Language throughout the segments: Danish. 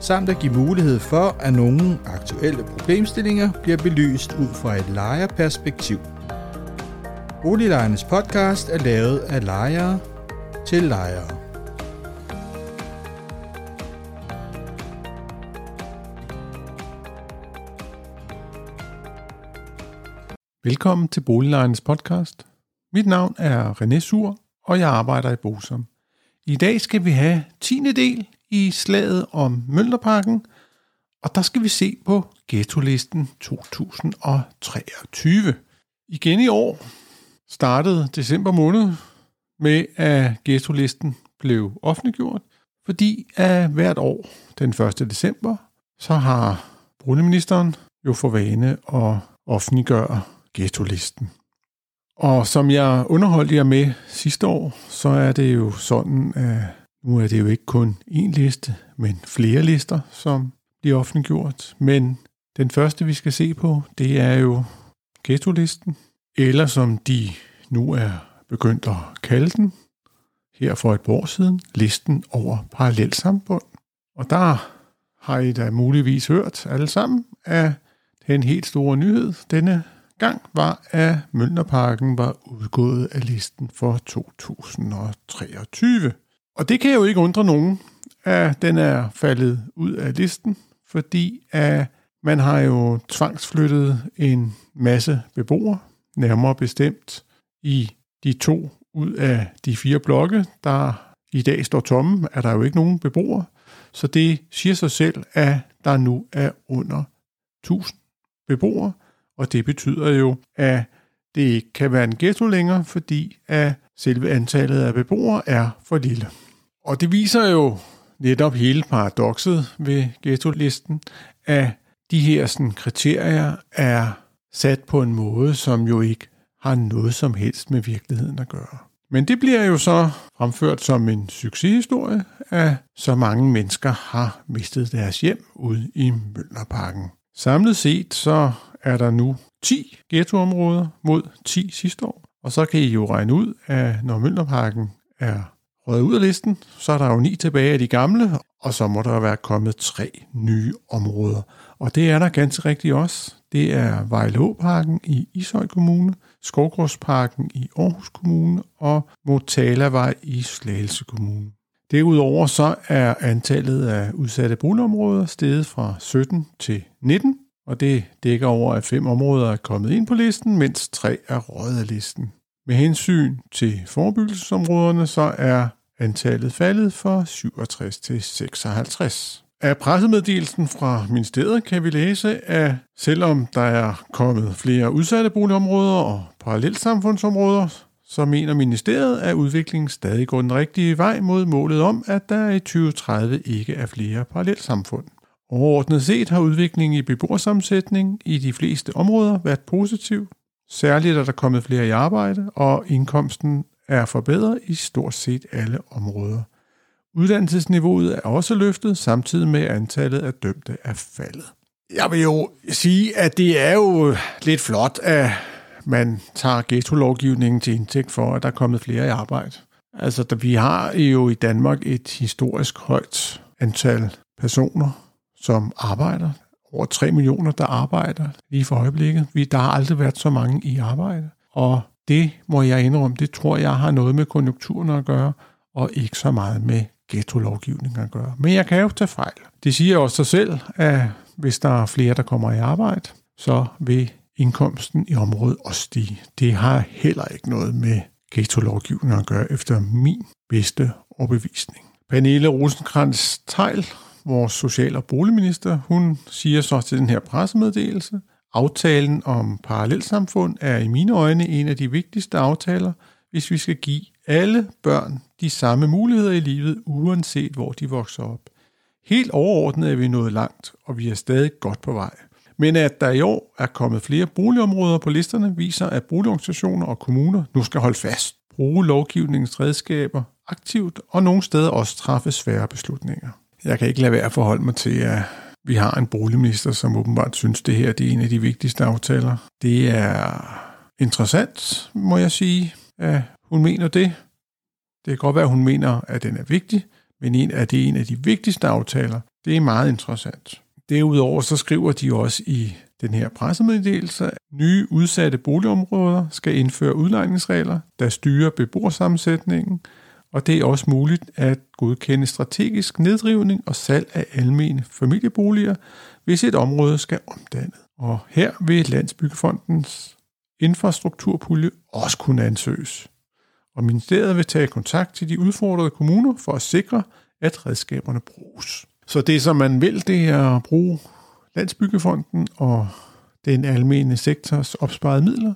samt at give mulighed for, at nogle aktuelle problemstillinger bliver belyst ud fra et lejerperspektiv. Boliglejernes podcast er lavet af lejere til lejere. Velkommen til Boliglejernes podcast. Mit navn er René Sur, og jeg arbejder i Bosom. I dag skal vi have 10. del i slaget om Møllerparken, og der skal vi se på ghetto-listen 2023. Igen i år startede december måned med, at ghetto-listen blev offentliggjort, fordi at hvert år den 1. december, så har boligministeren jo for vane at offentliggøre ghetto-listen. Og som jeg underholdt jer med sidste år, så er det jo sådan, at nu er det jo ikke kun én liste, men flere lister, som bliver offentliggjort. Men den første, vi skal se på, det er jo ghetto-listen, eller som de nu er begyndt at kalde den, her for et år siden, listen over parallelsamfund. Og der har I da muligvis hørt alle sammen, at den helt store nyhed denne gang var, at Mønderparken var udgået af listen for 2023. Og det kan jo ikke undre nogen, at den er faldet ud af listen, fordi at man har jo tvangsflyttet en masse beboere, nærmere bestemt i de to ud af de fire blokke, der i dag står tomme, er der jo ikke nogen beboere. Så det siger sig selv, at der nu er under 1000 beboere, og det betyder jo, at det ikke kan være en ghetto længere, fordi at selve antallet af beboere er for lille. Og det viser jo netop hele paradokset ved ghetto-listen, at de her sådan, kriterier er sat på en måde, som jo ikke har noget som helst med virkeligheden at gøre. Men det bliver jo så fremført som en succeshistorie, at så mange mennesker har mistet deres hjem ude i Møllerparken. Samlet set så er der nu 10 ghettoområder mod 10 sidste år. Og så kan I jo regne ud, at når Møllerparken er røget ud af listen, så er der jo ni tilbage af de gamle, og så må der være kommet tre nye områder. Og det er der ganske rigtigt også. Det er Vejleåparken i Ishøj Kommune, Skovgårdsparken i Aarhus Kommune og Motalavej i Slagelse Kommune. Derudover så er antallet af udsatte boligområder steget fra 17 til 19, og det dækker over, at fem områder er kommet ind på listen, mens tre er røget af listen. Med hensyn til forebyggelsesområderne, så er antallet faldet fra 67 til 56. Af pressemeddelelsen fra ministeriet kan vi læse, at selvom der er kommet flere udsatte boligområder og parallelsamfundsområder, så mener ministeriet, at udviklingen stadig går den rigtige vej mod målet om, at der i 2030 ikke er flere parallelsamfund. Overordnet set har udviklingen i beboersammensætning i de fleste områder været positiv. Særligt er der kommet flere i arbejde, og indkomsten er forbedret i stort set alle områder. Uddannelsesniveauet er også løftet, samtidig med antallet af dømte er faldet. Jeg vil jo sige, at det er jo lidt flot, at man tager ghetto-lovgivningen til indtægt for, at der er kommet flere i arbejde. Altså, vi har jo i Danmark et historisk højt antal personer, som arbejder. Over 3 millioner, der arbejder lige for øjeblikket. Vi, Der har aldrig været så mange i arbejde. Og det må jeg indrømme, det tror jeg har noget med konjunkturen at gøre, og ikke så meget med ghetto-lovgivningen at gøre. Men jeg kan jo tage fejl. Det siger også sig selv, at hvis der er flere, der kommer i arbejde, så vil indkomsten i området også stige. Det har heller ikke noget med ghetto-lovgivningen at gøre, efter min bedste overbevisning. Pernille rosenkrantz teil vores social- og boligminister, hun siger så til den her pressemeddelelse, Aftalen om parallelsamfund er i mine øjne en af de vigtigste aftaler, hvis vi skal give alle børn de samme muligheder i livet, uanset hvor de vokser op. Helt overordnet er vi nået langt, og vi er stadig godt på vej. Men at der i år er kommet flere boligområder på listerne, viser, at boligorganisationer og kommuner nu skal holde fast, bruge lovgivningens redskaber aktivt, og nogle steder også træffe svære beslutninger. Jeg kan ikke lade være at forholde mig til, at vi har en boligminister, som åbenbart synes, det her det er en af de vigtigste aftaler. Det er interessant, må jeg sige, at hun mener det. Det kan godt være, at hun mener, at den er vigtig, men en, at det er en af de vigtigste aftaler, det er meget interessant. Derudover så skriver de også i den her pressemeddelelse, at nye udsatte boligområder skal indføre udlejningsregler, der styrer beboersammensætningen, og det er også muligt at godkende strategisk neddrivning og salg af almene familieboliger, hvis et område skal omdannet. Og her vil Landsbyggefondens infrastrukturpulje også kunne ansøges. Og ministeriet vil tage kontakt til de udfordrede kommuner for at sikre, at redskaberne bruges. Så det, som man vil, det er at bruge Landsbyggefonden og den almene sektors opsparede midler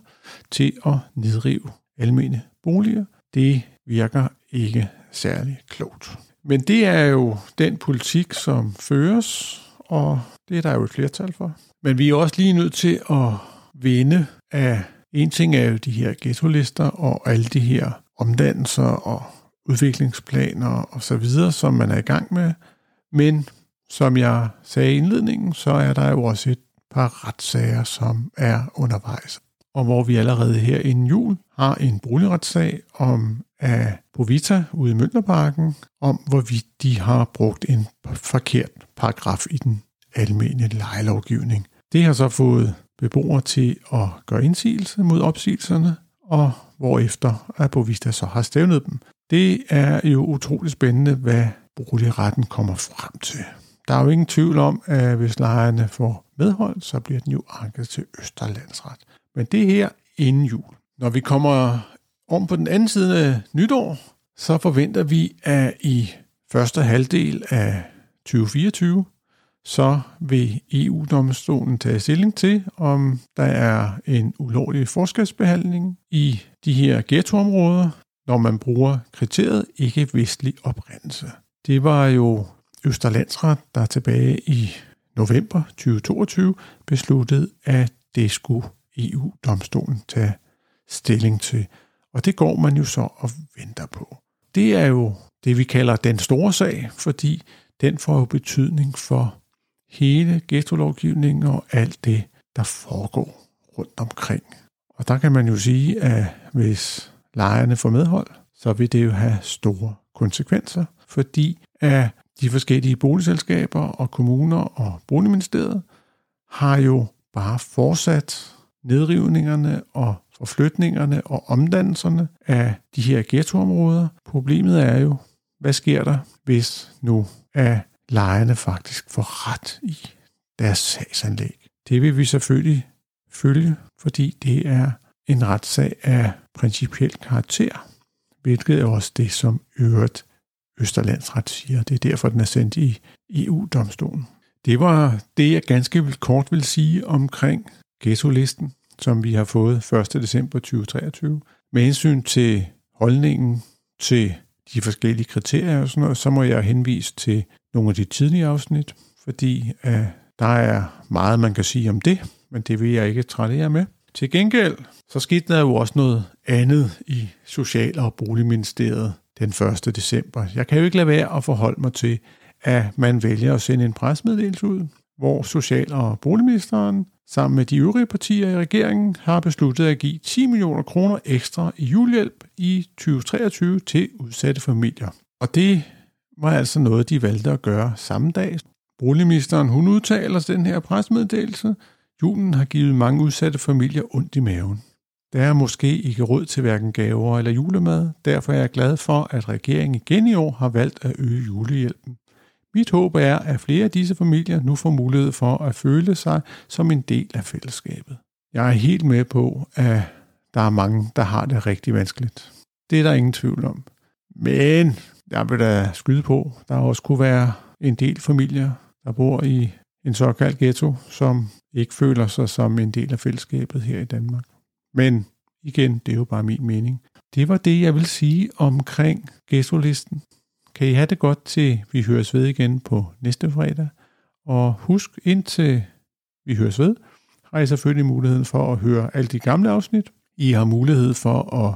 til at nedrive almene boliger. Det virker ikke særlig klogt. Men det er jo den politik, som føres, og det er der jo et flertal for. Men vi er også lige nødt til at vinde af, en ting er jo de her ghetto-lister og alle de her omdannelser og udviklingsplaner og så videre, som man er i gang med. Men som jeg sagde i indledningen, så er der jo også et par retssager, som er undervejs. Og hvor vi allerede her inden jul har en boligretsag om af Bovita ude i Møllerparken om hvorvidt de har brugt en forkert paragraf i den almene lejelovgivning. Det har så fået beboere til at gøre indsigelse mod opsigelserne, og hvorefter at Bovista så har stævnet dem. Det er jo utroligt spændende, hvad boligretten kommer frem til. Der er jo ingen tvivl om, at hvis lejerne får medhold, så bliver den jo anket til Østerlandsret. Men det her inden jul. Når vi kommer om på den anden side af nytår, så forventer vi, at i første halvdel af 2024, så vil EU-domstolen tage stilling til, om der er en ulovlig forskelsbehandling i de her ghettoområder, når man bruger kriteriet ikke-vestlig oprindelse. Det var jo Østerlandsret, der tilbage i november 2022 besluttede, at det skulle EU-domstolen tage stilling til. Og det går man jo så og venter på. Det er jo det, vi kalder den store sag, fordi den får jo betydning for hele ghetto-lovgivningen og alt det, der foregår rundt omkring. Og der kan man jo sige, at hvis lejerne får medhold, så vil det jo have store konsekvenser, fordi at de forskellige boligselskaber og kommuner og boligministeriet har jo bare fortsat nedrivningerne og forflytningerne og omdannelserne af de her ghettoområder. Problemet er jo, hvad sker der, hvis nu at lejerne faktisk får ret i deres sagsanlæg? Det vil vi selvfølgelig følge, fordi det er en retssag af principiel karakter, hvilket er også det, som øvrigt Østerlandsret siger. Det er derfor, den er sendt i EU-domstolen. Det var det, jeg ganske kort vil sige omkring ghetto-listen som vi har fået 1. december 2023. Med hensyn til holdningen til de forskellige kriterier og sådan noget, så må jeg henvise til nogle af de tidlige afsnit, fordi uh, der er meget, man kan sige om det, men det vil jeg ikke trætte jer med. Til gengæld, så skete der jo også noget andet i Social- og Boligministeriet den 1. december. Jeg kan jo ikke lade være at forholde mig til, at man vælger at sende en presmeddelelse ud, hvor Social- og Boligministeren sammen med de øvrige partier i regeringen har besluttet at give 10 millioner kroner ekstra i julehjælp i 2023 til udsatte familier. Og det var altså noget, de valgte at gøre samme dag. Boligministeren hun udtaler den her presmeddelelse. Julen har givet mange udsatte familier ondt i maven. Der er måske ikke råd til hverken gaver eller julemad. Derfor er jeg glad for, at regeringen igen i år har valgt at øge julehjælpen. Mit håb er, at flere af disse familier nu får mulighed for at føle sig som en del af fællesskabet. Jeg er helt med på, at der er mange, der har det rigtig vanskeligt. Det er der ingen tvivl om. Men jeg vil da skyde på, der også kunne være en del familier, der bor i en såkaldt ghetto, som ikke føler sig som en del af fællesskabet her i Danmark. Men igen, det er jo bare min mening. Det var det, jeg vil sige omkring ghetto-listen kan I have det godt til vi høres ved igen på næste fredag. Og husk indtil vi høres ved, har I selvfølgelig muligheden for at høre alle de gamle afsnit. I har mulighed for at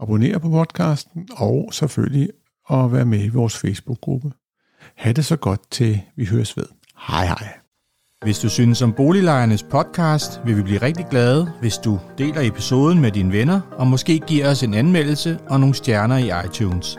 abonnere på podcasten og selvfølgelig at være med i vores Facebook-gruppe. Ha' det så godt til vi høres ved. Hej hej. Hvis du synes om Boliglejernes podcast, vil vi blive rigtig glade, hvis du deler episoden med dine venner, og måske giver os en anmeldelse og nogle stjerner i iTunes,